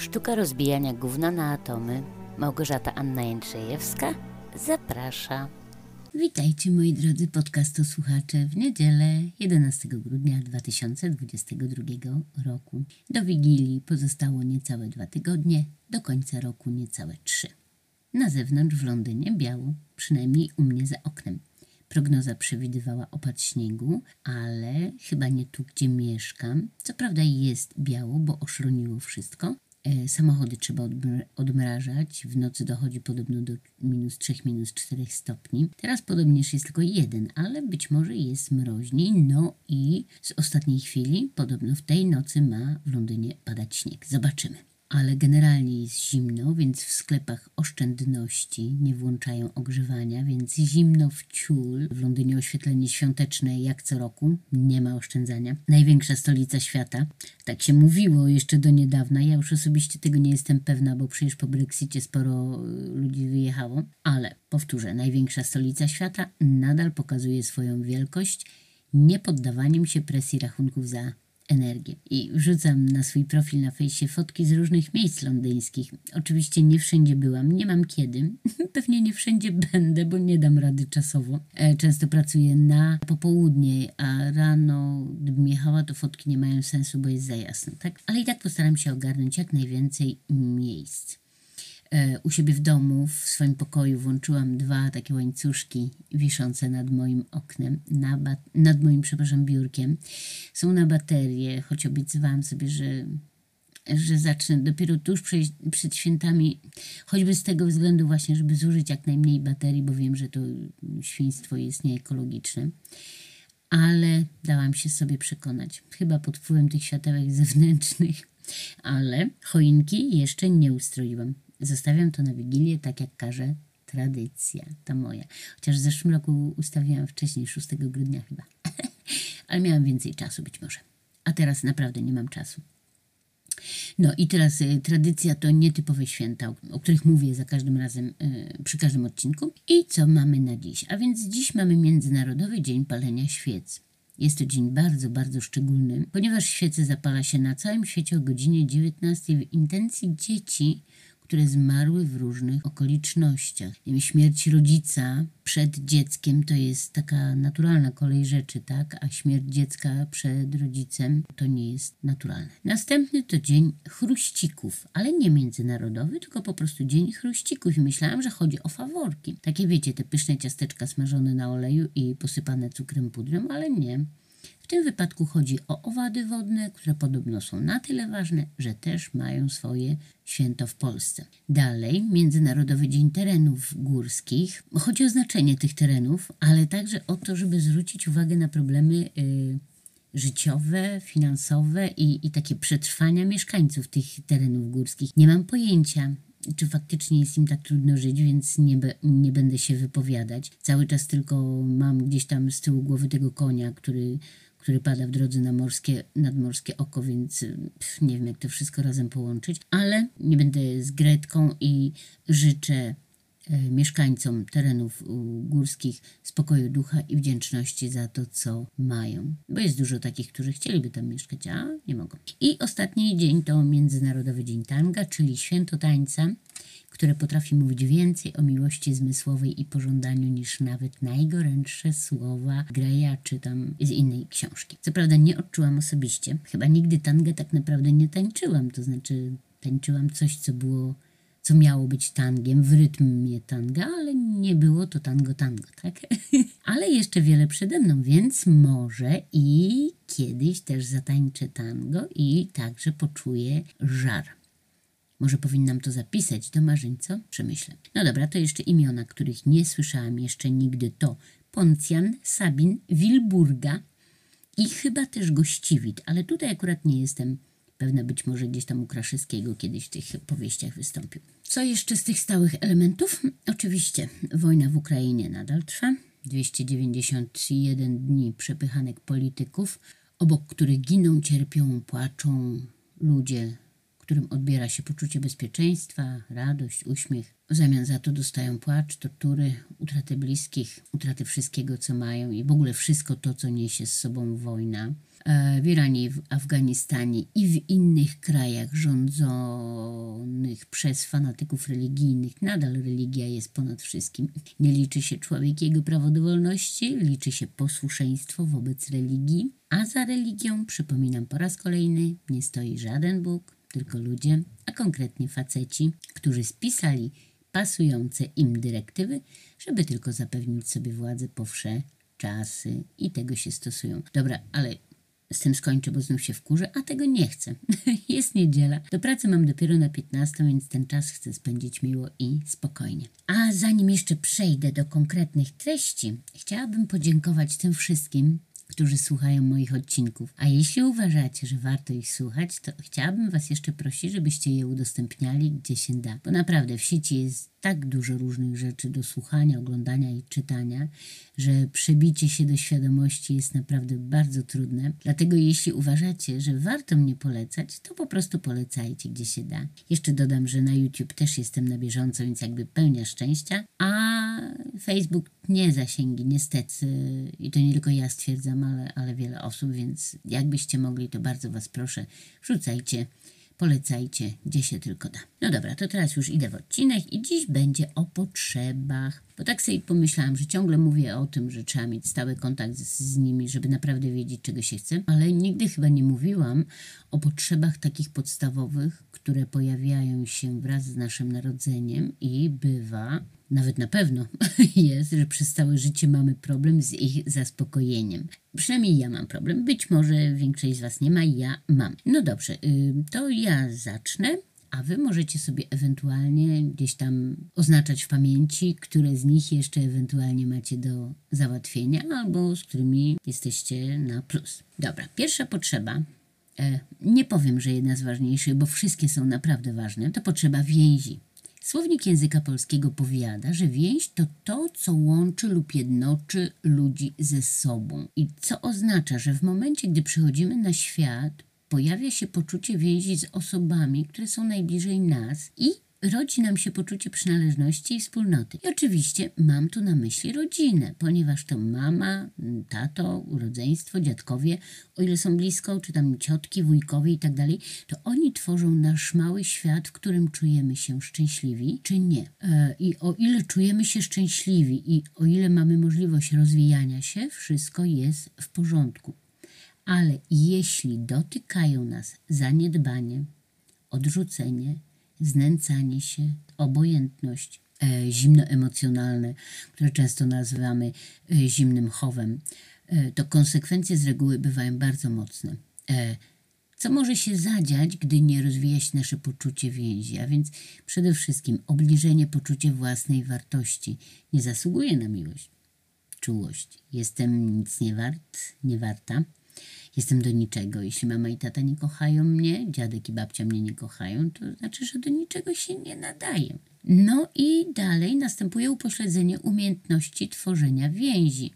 Sztuka rozbijania gówna na atomy. Małgorzata Anna Jędrzejewska zaprasza. Witajcie moi drodzy podcastosłuchacze w niedzielę 11 grudnia 2022 roku. Do Wigilii pozostało niecałe dwa tygodnie, do końca roku niecałe trzy. Na zewnątrz w Londynie biało, przynajmniej u mnie za oknem. Prognoza przewidywała opad śniegu, ale chyba nie tu, gdzie mieszkam. Co prawda jest biało, bo oszroniło wszystko. E, samochody trzeba odmra- odmrażać. W nocy dochodzi podobno do minus 3, minus 4 stopni. Teraz podobnież jest tylko jeden, ale być może jest mroźniej. No i z ostatniej chwili podobno w tej nocy ma w Londynie padać śnieg. Zobaczymy ale generalnie jest zimno, więc w sklepach oszczędności nie włączają ogrzewania, więc zimno w ciul. W Londynie oświetlenie świąteczne jak co roku, nie ma oszczędzania. Największa stolica świata. Tak się mówiło jeszcze do niedawna. Ja już osobiście tego nie jestem pewna, bo przecież po Brexicie sporo y, ludzi wyjechało. Ale powtórzę, największa stolica świata nadal pokazuje swoją wielkość nie poddawaniem się presji rachunków za energię. I wrzucam na swój profil na fejsie fotki z różnych miejsc londyńskich. Oczywiście nie wszędzie byłam, nie mam kiedy. Pewnie nie wszędzie będę, bo nie dam rady czasowo. E, Często pracuję na popołudnie, a rano, gdybym jechała, to fotki nie mają sensu, bo jest za jasno, tak? Ale i tak postaram się ogarnąć jak najwięcej miejsc u siebie w domu, w swoim pokoju włączyłam dwa takie łańcuszki wiszące nad moim oknem, na nad moim, przepraszam, biurkiem. Są na baterie, choć obiecywałam sobie, że, że zacznę dopiero tuż przed, przed świętami, choćby z tego względu właśnie, żeby zużyć jak najmniej baterii, bo wiem, że to świństwo jest nieekologiczne ale dałam się sobie przekonać. Chyba pod wpływem tych światełek zewnętrznych, ale choinki jeszcze nie ustroiłam. Zostawiam to na Wigilię, tak jak każe tradycja, ta moja. Chociaż w zeszłym roku ustawiłam wcześniej, 6 grudnia chyba. ale miałam więcej czasu być może. A teraz naprawdę nie mam czasu. No i teraz y, tradycja to nietypowe święta, o, o których mówię za każdym razem y, przy każdym odcinku. I co mamy na dziś? A więc dziś mamy Międzynarodowy Dzień Palenia Świec. Jest to dzień bardzo, bardzo szczególny, ponieważ świece zapala się na całym świecie o godzinie 19 w intencji dzieci, które zmarły w różnych okolicznościach. Śmierć rodzica przed dzieckiem to jest taka naturalna kolej rzeczy, tak? A śmierć dziecka przed rodzicem to nie jest naturalne. Następny to dzień chruścików, ale nie międzynarodowy, tylko po prostu dzień chruścików. I myślałam, że chodzi o faworki. Takie wiecie, te pyszne ciasteczka smażone na oleju i posypane cukrem pudrem, ale nie. Tym wypadku chodzi o owady wodne, które podobno są na tyle ważne, że też mają swoje święto w Polsce. Dalej, Międzynarodowy Dzień Terenów Górskich. Chodzi o znaczenie tych terenów, ale także o to, żeby zwrócić uwagę na problemy y, życiowe, finansowe i, i takie przetrwania mieszkańców tych terenów górskich. Nie mam pojęcia, czy faktycznie jest im tak trudno żyć, więc nie, be, nie będę się wypowiadać. Cały czas tylko mam gdzieś tam z tyłu głowy tego konia, który, który pada w drodze na morskie, nadmorskie oko, więc pff, nie wiem, jak to wszystko razem połączyć. Ale nie będę z Gretką i życzę e, mieszkańcom terenów górskich spokoju ducha i wdzięczności za to, co mają. Bo jest dużo takich, którzy chcieliby tam mieszkać, a nie mogą. I ostatni dzień to Międzynarodowy Dzień Tanga, czyli święto tańca, które potrafi mówić więcej o miłości zmysłowej i pożądaniu niż nawet najgorętsze słowa Greya czy tam z innej książki. Co prawda nie odczułam osobiście, chyba nigdy tangę tak naprawdę nie tańczyłam, to znaczy tańczyłam coś, co było co miało być tangiem w rytmie tanga, ale nie było to tango tango, tak? ale jeszcze wiele przede mną, więc może i kiedyś też zatańczę tango i także poczuję żar. Może powinnam to zapisać do marzeń, co? Przemyślę. No dobra, to jeszcze imiona, których nie słyszałam jeszcze nigdy, to Poncjan, Sabin, Wilburga i chyba też Gościwit, ale tutaj akurat nie jestem pewna, być może gdzieś tam u Kraszewskiego kiedyś w tych powieściach wystąpił. Co jeszcze z tych stałych elementów? Oczywiście wojna w Ukrainie nadal trwa. 291 dni przepychanek polityków, obok których giną, cierpią, płaczą ludzie, którym odbiera się poczucie bezpieczeństwa, radość, uśmiech. W zamian za to dostają płacz, tortury, utratę bliskich, utratę wszystkiego, co mają i w ogóle wszystko to, co niesie z sobą wojna. e, w Iranie, w Afganistanie i w innych krajach rządzonych przez fanatyków religijnych. Nadal religia jest ponad wszystkim. Nie liczy się człowiek jego prawo do wolności, liczy się posłuszeństwo wobec religii. A za religią, przypominam po raz kolejny, nie stoi żaden Bóg, tylko ludzie, a konkretnie faceci, którzy spisali pasujące im dyrektywy, żeby tylko zapewnić sobie władzę po wsze czasy i tego się stosują. Dobra, ale z tym skończę, bo znów się wkurzę, a tego nie chcę. Jest niedziela. Do pracy mam dopiero na 15, więc ten czas chcę spędzić miło i spokojnie. A zanim jeszcze przejdę do konkretnych treści, chciałabym podziękować tym wszystkim, którzy słuchają moich odcinków. A jeśli uważacie, że warto ich słuchać, to chciałabym Was jeszcze prosić, żebyście je udostępniali gdzie się da. Bo naprawdę w sieci jest tak dużo różnych rzeczy do słuchania, oglądania i czytania, że przebicie się do świadomości jest naprawdę bardzo trudne. Dlatego jeśli uważacie, że warto mnie polecać, to po prostu polecajcie gdzie się da. Jeszcze dodam, że na YouTube też jestem na bieżąco, więc jakby pełnia szczęścia, a Facebook nie zasięgi, niestety. I to nie tylko ja stwierdzam, ale, ale wiele osób, więc jakbyście mogli, to bardzo Was proszę, wrzucajcie polecajcie, gdzie się tylko da. No dobra, to teraz już idę w odcinek i dziś będzie o potrzebach. Bo tak sobie pomyślałam, że ciągle mówię o tym, że trzeba mieć stały kontakt z, z nimi, żeby naprawdę wiedzieć, czego się chce, ale nigdy chyba nie mówiłam o potrzebach takich podstawowych, które pojawiają się wraz z naszym narodzeniem i bywa nawet na pewno jest, że przez całe życie mamy problem z ich zaspokojeniem. Przynajmniej ja mam problem. Być może większość z Was nie ma, ja mam. No dobrze, y, to ja zacznę. A wy możecie sobie ewentualnie gdzieś tam oznaczać w pamięci, które z nich jeszcze ewentualnie macie do załatwienia, albo z którymi jesteście na plus. Dobra, pierwsza potrzeba. E, nie powiem, że jedna z ważniejszych, bo wszystkie są naprawdę ważne. To potrzeba więzi. Słownik języka polskiego powiada, że więź to to, co łączy lub jednoczy ludzi ze sobą i co oznacza, że w momencie, gdy przychodzimy na świat, pojawia się poczucie więzi z osobami, które są najbliżej nas i rodzi nam się poczucie przynależności i wspólnoty. I oczywiście mam tu na myśli rodzinę, ponieważ to mama, tato, rodzeństwo, dziadkowie, o ile są blisko, czy tam ciotki, wujkowie i tak dalej, to oni tworzą nasz mały świat, w którym czujemy się szczęśliwi, czy nie. E, I o ile czujemy się szczęśliwi i o ile mamy możliwość rozwijania się, wszystko jest w porządku. Ale jeśli dotykają nas zaniedbanie, odrzucenie, znęcanie się, obojętność, e, zimno emocjonalne, które często nazywamy e, zimnym chowem, e, to konsekwencje z reguły bywają bardzo mocne. Co może się zadziać, gdy nie rozwija się nasze poczucie więzi? A więc przede wszystkim obniżenie poczucia własnej wartości. Nie zasługuje na miłość, czułość. Jestem nic nie wart, nie warta jestem do niczego. Jeśli mama i tata nie kochają mnie, dziadek i babcia mnie nie kochają, to znaczy, że do niczego się nie nadaję. No i dalej następuje upośledzenie umiejętności tworzenia więzi.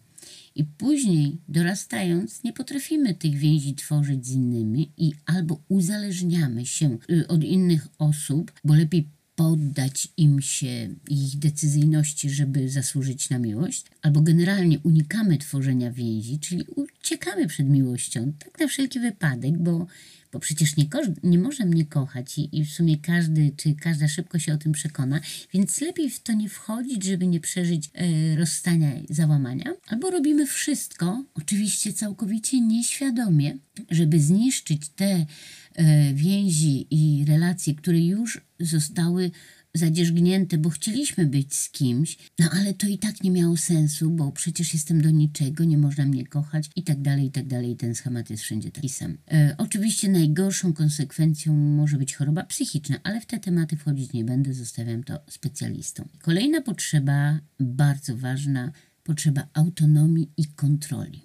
I później, dorastając, nie potrafimy tych więzi tworzyć z innymi i albo uzależniamy się y, od innych osób, bo lepiej poddać im się ich decyzyjności, żeby zasłużyć na miłość, albo generalnie unikamy tworzenia więzi, czyli uciekamy przed miłością, tak na wszelki wypadek, bo, bo przecież nie, nie może mnie kochać i, i w sumie każdy czy każda szybko się o tym przekona, więc lepiej w to nie wchodzić, żeby nie przeżyć e, rozstania i załamania, albo robimy wszystko, oczywiście całkowicie nieświadomie, żeby zniszczyć te e, więzi i relacje, które już zostały zadzierzgnięte, bo chcieliśmy być z kimś, no ale to i tak nie miało sensu, bo przecież jestem do niczego, nie można mnie kochać i tak dalej, i tak dalej. Ten schemat jest wszędzie taki sam. E, oczywiście najgorszą konsekwencją może być choroba psychiczna, ale w te tematy wchodzić nie będę, zostawiam to specjalistom. Kolejna potrzeba, bardzo ważna, potrzeba autonomii i kontroli.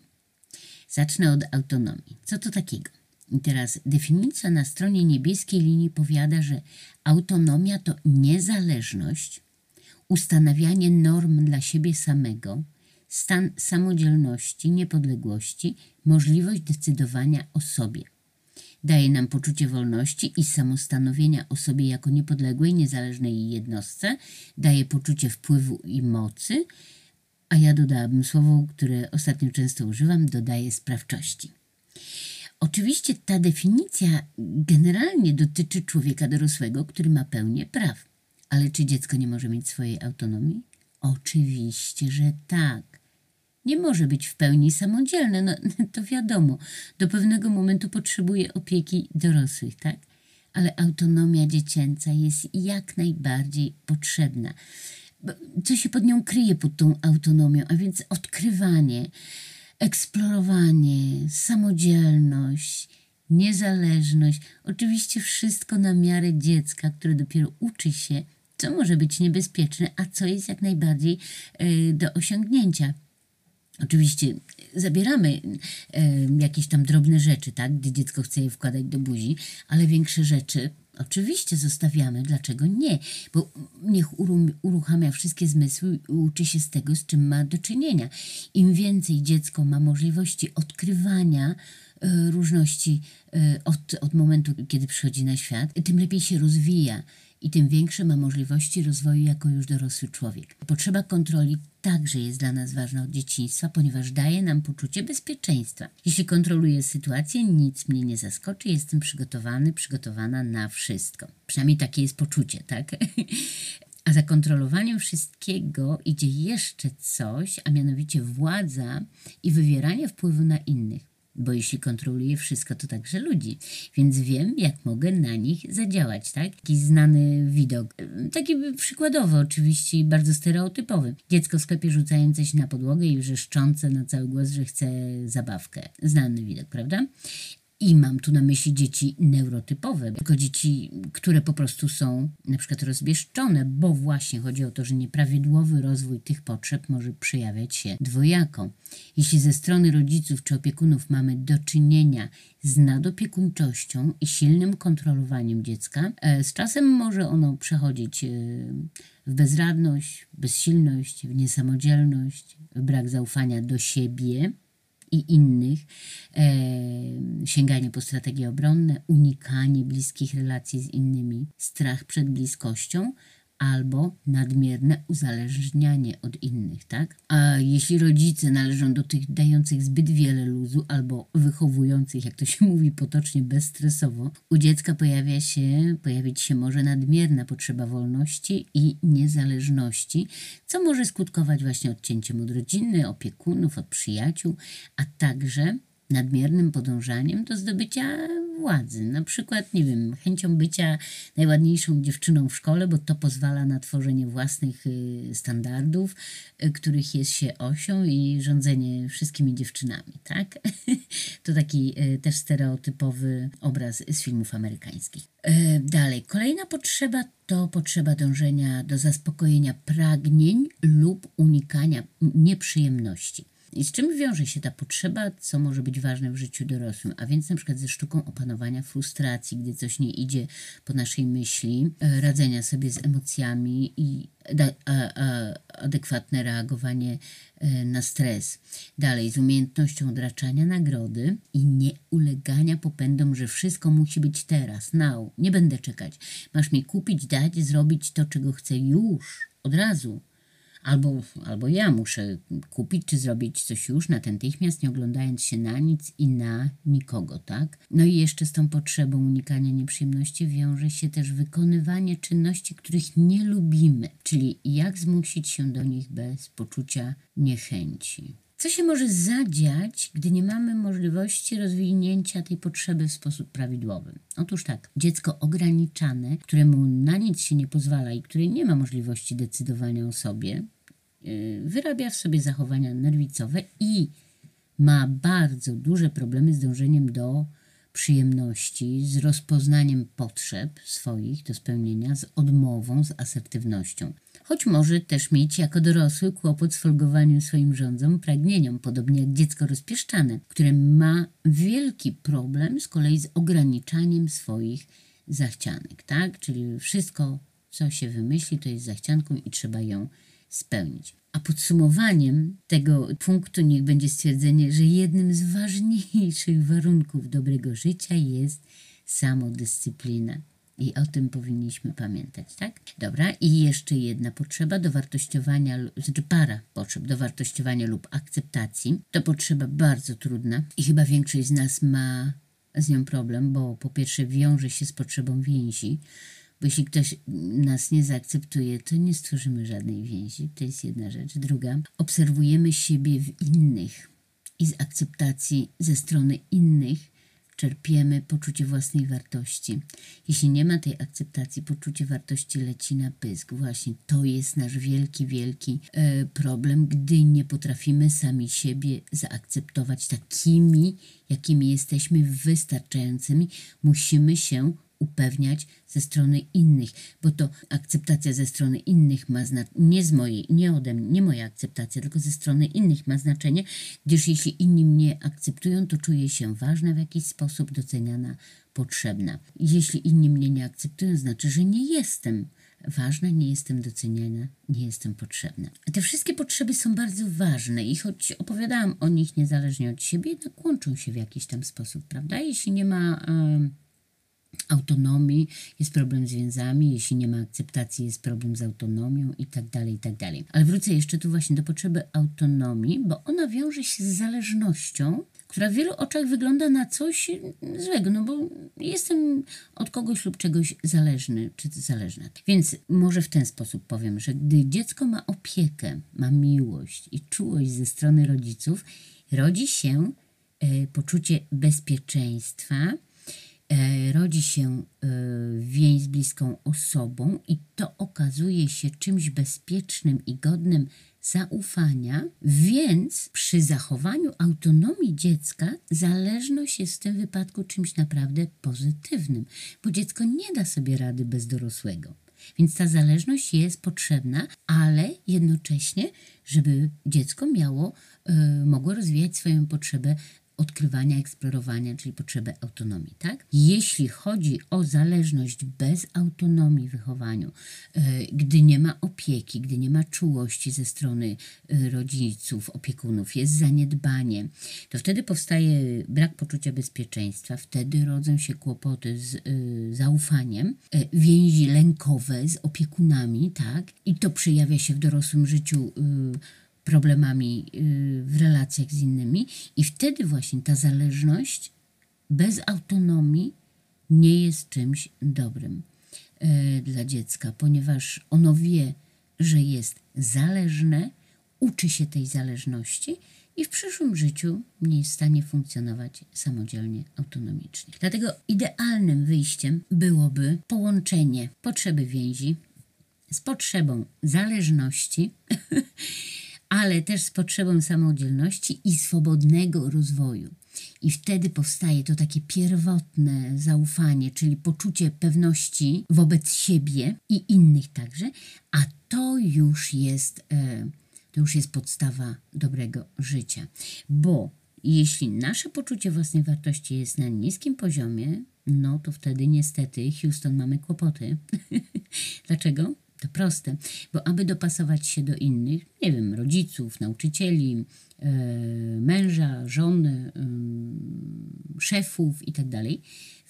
Zacznę od autonomii. Co to takiego? I teraz definicja na stronie niebieskiej linii powiada, że autonomia to niezależność, ustanawianie norm dla siebie samego, stan samodzielności, niepodległości, możliwość decydowania o sobie. Daje nam poczucie wolności i samostanowienia o sobie jako niepodległej, niezależnej jednostce, daje poczucie wpływu i mocy, a ja dodałabym słowo, które ostatnio często używam, dodaje sprawczości. Oczywiście ta definicja generalnie dotyczy człowieka dorosłego, który ma pełnię praw. Ale czy dziecko nie może mieć swojej autonomii? Oczywiście, że tak. Nie może być w pełni samodzielne, no to wiadomo. Do pewnego momentu potrzebuje opieki dorosłych, tak? Ale autonomia dziecięca jest jak najbardziej potrzebna. Co się pod nią kryje, pod tą autonomią? A więc odkrywanie, eksplorowanie, samodzielność, niezależność. Oczywiście wszystko na miarę dziecka, które dopiero uczy się, co może być niebezpieczne, a co jest jak najbardziej y, do osiągnięcia. Oczywiście zabieramy e, jakieś tam drobne rzeczy, tak, gdy dziecko chce je wkładać do buzi, ale większe rzeczy oczywiście zostawiamy. Dlaczego nie? Bo niech uruchamia wszystkie zmysły i uczy się z tego, z czym ma do czynienia. Im więcej dziecko ma możliwości odkrywania e, różności e, od, od momentu, kiedy przychodzi na świat, tym lepiej się rozwija i tym większe ma możliwości rozwoju jako już dorosły człowiek. Potrzeba kontroli także jest dla nas ważna od dzieciństwa, ponieważ daje nam poczucie bezpieczeństwa. Jeśli kontroluję sytuację, nic mnie nie zaskoczy, jestem przygotowany, przygotowana na wszystko. Przynajmniej takie jest poczucie, tak? A za kontrolowaniem wszystkiego idzie jeszcze coś, a mianowicie władza i wywieranie wpływu na innych bo jeśli kontroluję wszystko, to także ludzi, więc wiem, jak mogę na nich zadziałać, tak? Taki znany widok, taki przykładowy oczywiście bardzo stereotypowy. Dziecko w sklepie rzucające się na podłogę i wrzeszczące na cały głos, że chce zabawkę. Znany widok, prawda? I mam tu na myśli dzieci neurotypowe, tylko dzieci, które po prostu są na przykład rozbieszczone, bo właśnie chodzi o to, że nieprawidłowy rozwój tych potrzeb może przejawiać się dwojako. Jeśli ze strony rodziców czy opiekunów mamy do czynienia z nadopiekuńczością i silnym kontrolowaniem dziecka, e, z czasem może ono przechodzić e, w bezradność, bezsilność, w niesamodzielność, w brak zaufania do siebie i innych, e, sięganie po strategie obronne, unikanie bliskich relacji z innymi, strach przed bliskością, albo nadmierne uzależnianie od innych, tak? A jeśli rodzice należą do tych dających zbyt wiele luzu albo wychowujących, jak to się mówi potocznie, bezstresowo, u dziecka pojawia się, pojawić się może nadmierna potrzeba wolności i niezależności, co może skutkować właśnie odcięciem od rodziny, opiekunów, od przyjaciół, a także nadmiernym podążaniem do zdobycia władzy. Na przykład, nie wiem, chęcią bycia najładniejszą dziewczyną w szkole, bo to pozwala na tworzenie własnych y, standardów, y, których jest się osią i rządzenie wszystkimi dziewczynami, tak? to taki y, też stereotypowy obraz z filmów amerykańskich. Dalej, kolejna potrzeba to potrzeba dążenia do zaspokojenia pragnień lub unikania nieprzyjemności. I z czym wiąże się ta potrzeba, co może być ważne w życiu dorosłym, a więc na przykład ze sztuką opanowania frustracji, gdy coś nie idzie po naszej myśli, e, radzenia sobie z emocjami i adekwatne reagowanie e, na stres. Dalej, z umiejętnością odraczania nagrody i nie ulegania popędom, że wszystko musi być teraz, now, nie będę czekać. Masz mi kupić, dać, zrobić to, czego chcę już, od razu albo, albo ja muszę kupić czy zrobić coś już natychmiast, nie oglądając się na nic i na nikogo, tak? No i jeszcze z tą potrzebą unikania nieprzyjemności wiąże się też wykonywanie czynności, których nie lubimy, czyli jak zmusić się do nich bez poczucia niechęci. Co się może zadziać, gdy nie mamy możliwości rozwinięcia tej potrzeby w sposób prawidłowy? Otóż tak, dziecko ograniczane, któremu na nic się nie pozwala i które nie ma możliwości decydowania o sobie, yy, wyrabia w sobie zachowania nerwicowe i ma bardzo duże problemy z dążeniem do przyjemności, z rozpoznaniem potrzeb swoich do spełnienia, z odmową, z asertywnością choć może też mieć jako dorosły kłopot z folgowaniem swoim rządzom, pragnieniom, podobnie jak dziecko rozpieszczane, które ma wielki problem z kolei z ograniczaniem swoich zachcianek, tak? Czyli wszystko, co się wymyśli, to jest zachcianką i trzeba ją spełnić. A podsumowaniem tego punktu niech będzie stwierdzenie, że jednym z ważniejszych warunków dobrego życia jest samodyscyplina. I o tym powinniśmy pamiętać, tak? Dobra, i jeszcze jedna potrzeba dowartościowania, znaczy para potrzeb dowartościowania lub akceptacji. To potrzeba bardzo trudna i chyba większość z nas ma z nią problem, bo po pierwsze wiąże się z potrzebą więzi, bo jeśli ktoś nas nie zaakceptuje, to nie stworzymy żadnej więzi. To jest jedna rzecz. Druga, obserwujemy siebie w innych i z akceptacji ze strony innych czerpiemy poczucie własnej wartości. Jeśli nie ma tej akceptacji, poczucie wartości leci na pysk. Właśnie to jest nasz wielki, wielki e, problem, gdy nie potrafimy sami siebie zaakceptować takimi, jakimi jesteśmy, wystarczającymi. Musimy się upewniać ze strony innych, bo to akceptacja ze strony innych ma znaczenie, nie z mojej, nie ode mnie, nie moja akceptacja, tylko ze strony innych ma znaczenie, gdyż jeśli inni mnie akceptują, to czuję się ważna w jakiś sposób, doceniana, potrzebna. Jeśli inni mnie nie akceptują, znaczy, że nie jestem ważna, nie jestem doceniana, nie jestem potrzebna. Te wszystkie potrzeby są bardzo ważne i choć opowiadałam o nich niezależnie od siebie, jednak łączą się w jakiś tam sposób, prawda? Jeśli nie ma... Yy, autonomii, jest problem z więzami, jeśli nie ma akceptacji, jest problem z autonomią i tak dalej, i tak dalej. Ale wrócę jeszcze tu właśnie do potrzeby autonomii, bo ona wiąże się z zależnością, która w wielu oczach wygląda na coś złego, no bo jestem od kogoś lub czegoś zależny, czy zależna. Więc może w ten sposób powiem, że gdy dziecko ma opiekę, ma miłość i czułość ze strony rodziców, rodzi się e, poczucie bezpieczeństwa, rodzi się e, więź z bliską osobą i to okazuje się czymś bezpiecznym i godnym zaufania, więc przy zachowaniu autonomii dziecka zależność jest w tym wypadku czymś naprawdę pozytywnym, bo dziecko nie da sobie rady bez dorosłego. Więc ta zależność jest potrzebna, ale jednocześnie, żeby dziecko miało, y, mogło rozwijać swoją potrzebę odkrywania, eksplorowania, czyli potrzebę autonomii, tak? Jeśli chodzi o zależność bez autonomii w wychowaniu, e, gdy nie ma opieki, gdy nie ma czułości ze strony e, rodziców, opiekunów, jest zaniedbanie, to wtedy powstaje brak poczucia bezpieczeństwa, wtedy rodzą się kłopoty z y, zaufaniem, więzi lękowe z opiekunami, tak? I to przejawia się w dorosłym życiu problemami y, w relacjach z innymi, i wtedy właśnie ta zależność bez autonomii nie jest czymś dobrym y, dla dziecka, ponieważ ono wie, że jest zależne, uczy się tej zależności i w przyszłym życiu nie jest w stanie funkcjonować samodzielnie, autonomicznie. Dlatego idealnym wyjściem byłoby połączenie potrzeby więzi z potrzebą zależności ale też z potrzebą samodzielności i swobodnego rozwoju. I wtedy powstaje to takie pierwotne zaufanie, czyli poczucie pewności wobec siebie i innych także, a to już jest, e, to już jest podstawa dobrego życia. Bo jeśli nasze poczucie własnej wartości jest na niskim poziomie, no to wtedy niestety, Houston, mamy kłopoty. Dlaczego? To proste, bo aby dopasować się do innych, nie wiem, rodziców, nauczycieli, e, męża, żony, e, szefów itd., tak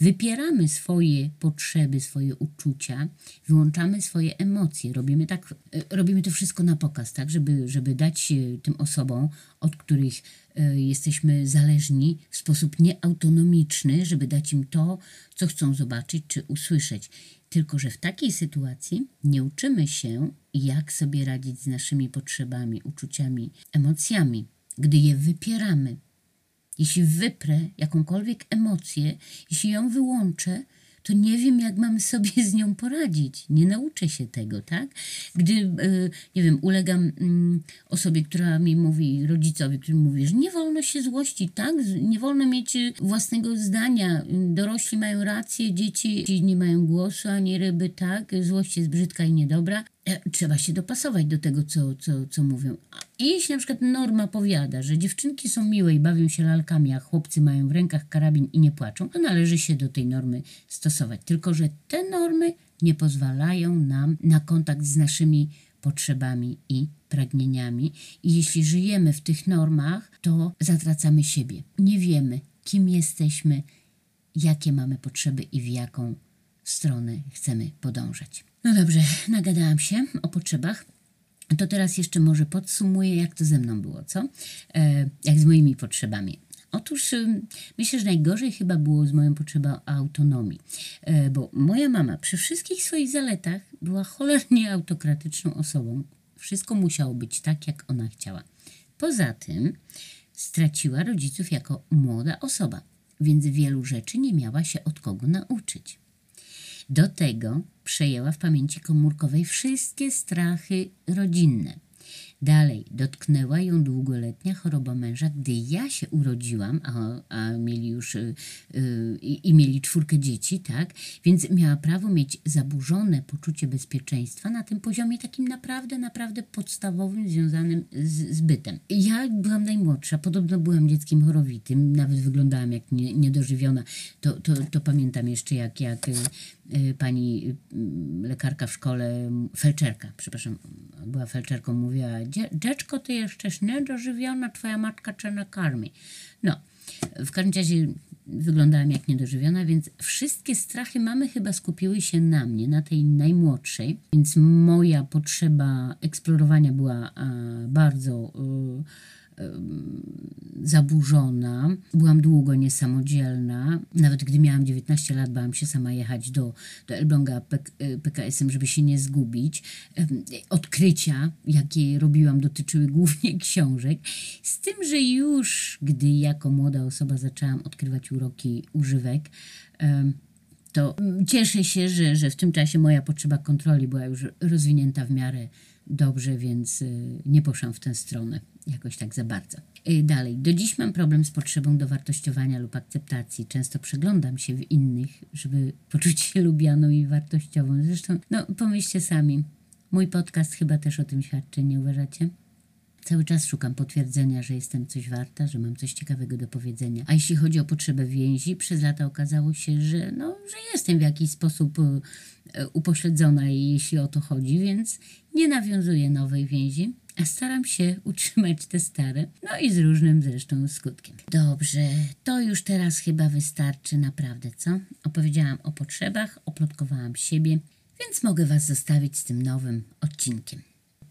wypieramy swoje potrzeby, swoje uczucia, wyłączamy swoje emocje, robimy, tak, e, robimy to wszystko na pokaz, tak, żeby, żeby dać tym osobom, od których jesteśmy zależni w sposób nieautonomiczny, żeby dać im to, co chcą zobaczyć czy usłyszeć. Tylko, że w takiej sytuacji nie uczymy się, jak sobie radzić z naszymi potrzebami, uczuciami, emocjami, gdy je wypieramy. Jeśli wyprę jakąkolwiek emocję, jeśli ją wyłączę, to nie wiem, jak mam sobie z nią poradzić. Nie nauczę się tego, tak? Gdy, e, nie wiem, ulegam mm, osobie, która mi mówi, rodzicowi, który mówi, że nie wolno się złościć, tak? Nie wolno mieć e, własnego zdania. Dorośli mają rację, dzieci nie mają głosu, ani ryby, tak? Złość jest brzydka i niedobra. E, trzeba się dopasować do tego, co, co, co mówią. I jeśli na przykład norma powiada, że dziewczynki są miłe i bawią się lalkami, a chłopcy mają w rękach karabin i nie płaczą, to należy się do tej normy stosować. Tylko, że te normy nie pozwalają nam na kontakt z naszymi potrzebami i pragnieniami. I jeśli żyjemy w tych normach, to zatracamy siebie. Nie wiemy, kim jesteśmy, jakie mamy potrzeby i w jaką stronę chcemy podążać. No dobrze, nagadałam się o potrzebach. To teraz jeszcze może podsumuję, jak to ze mną było, co? E, jak z moimi potrzebami. Otóż myślę, że najgorzej chyba było z moją potrzebą autonomii, e, bo moja mama przy wszystkich swoich zaletach była cholernie autokratyczną osobą. Wszystko musiało być tak, jak ona chciała. Poza tym straciła rodziców jako młoda osoba, więc wielu rzeczy nie miała się od kogo nauczyć. Do tego przejęła w pamięci komórkowej wszystkie strachy rodzinne – Dalej, dotknęła ją długoletnia choroba męża, gdy ja się urodziłam, a, a mieli już y, y, i mieli czwórkę dzieci, tak? Więc miała prawo mieć zaburzone poczucie bezpieczeństwa na tym poziomie takim naprawdę, naprawdę podstawowym, związanym z, z bytem. Ja byłam najmłodsza, podobno byłam dzieckiem chorowitym, nawet wyglądałam jak nie, niedożywiona. To, to, to pamiętam jeszcze, jak, jak y, pani lekarka w szkole, felczerka, przepraszam, była felczerką, mówiła, dziecko, ty jesteś niedożywiona, twoja matka cię nakarmi. No, w każdym razie wyglądałam jak niedożywiona, więc wszystkie strachy mamy chyba skupiły się na mnie, na tej najmłodszej, więc moja potrzeba eksplorowania była a, bardzo... Y, zaburzona. Byłam długo niesamodzielna. Nawet gdy miałam 19 lat, bałam się sama jechać do, do Elbląga PKS-em, żeby się nie zgubić. Odkrycia, jakie robiłam, dotyczyły głównie książek. Z tym, że już gdy jako młoda osoba zaczęłam odkrywać uroki używek, to cieszę się, że, że w tym czasie moja potrzeba kontroli była już rozwinięta w miarę dobrze, więc y, nie poszłam w tę stronę jakoś tak za bardzo. Y, dalej, do dziś mam problem z potrzebą dowartościowania lub akceptacji. Często przeglądam się w innych, żeby poczuć się lubianą i wartościową. Zresztą, no pomyślcie sami, mój podcast chyba też o tym świadczy, nie uważacie? Cały czas szukam potwierdzenia, że jestem coś warta, że mam coś ciekawego do powiedzenia. A jeśli chodzi o potrzebę więzi, przez lata okazało się, że, no, że jestem w jakiś sposób e, upośledzona, jeśli o to chodzi, więc nie nawiązuję nowej więzi, a staram się utrzymać te stare, no i z różnym zresztą skutkiem. Dobrze, to już teraz chyba wystarczy naprawdę, co? Opowiedziałam o potrzebach, oplotkowałam siebie, więc mogę Was zostawić z tym nowym odcinkiem.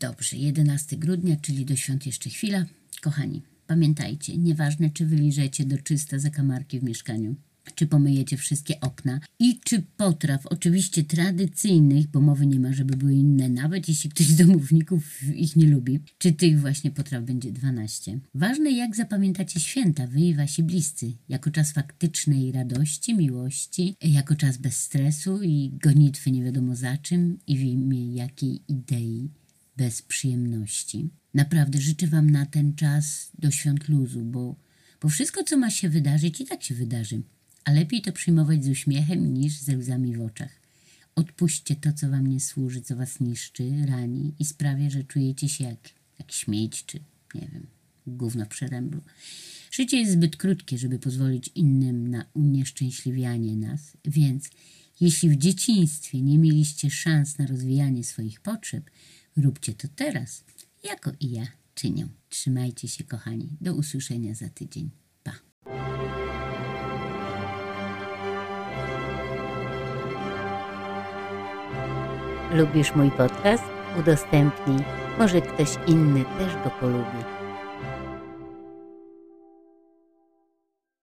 Dobrze, 11 grudnia, czyli do świąt jeszcze chwila. Kochani, pamiętajcie, nieważne czy wyliżecie do czysta zakamarki w mieszkaniu, czy pomyjecie wszystkie okna i czy potraw, oczywiście tradycyjnych, bo mowy nie ma, żeby były inne, nawet jeśli ktoś z domowników ich nie lubi, czy tych właśnie potraw będzie 12. Ważne jak zapamiętacie święta, wy i wasi bliscy, jako czas faktycznej radości, miłości, jako czas bez stresu i gonitwy nie wiadomo za czym i w imię jakiej idei bez przyjemności. Naprawdę życzę Wam na ten czas do świąt luzu, bo, bo wszystko, co ma się wydarzyć, i tak się wydarzy. A lepiej to przyjmować z uśmiechem niż ze łzami w oczach. Odpuśćcie to, co Wam nie służy, co Was niszczy, rani i sprawia, że czujecie się jak, jak śmieć, czy nie wiem, gówno w przeręblu. Życie jest zbyt krótkie, żeby pozwolić innym na unieszczęśliwianie nas, więc jeśli w dzieciństwie nie mieliście szans na rozwijanie swoich potrzeb, Róbcie to teraz, jako i ja czynię. Trzymajcie się, kochani. Do usłyszenia za tydzień. Lubisz mój podcast? Udostępnij. Może ktoś inny też go polubi.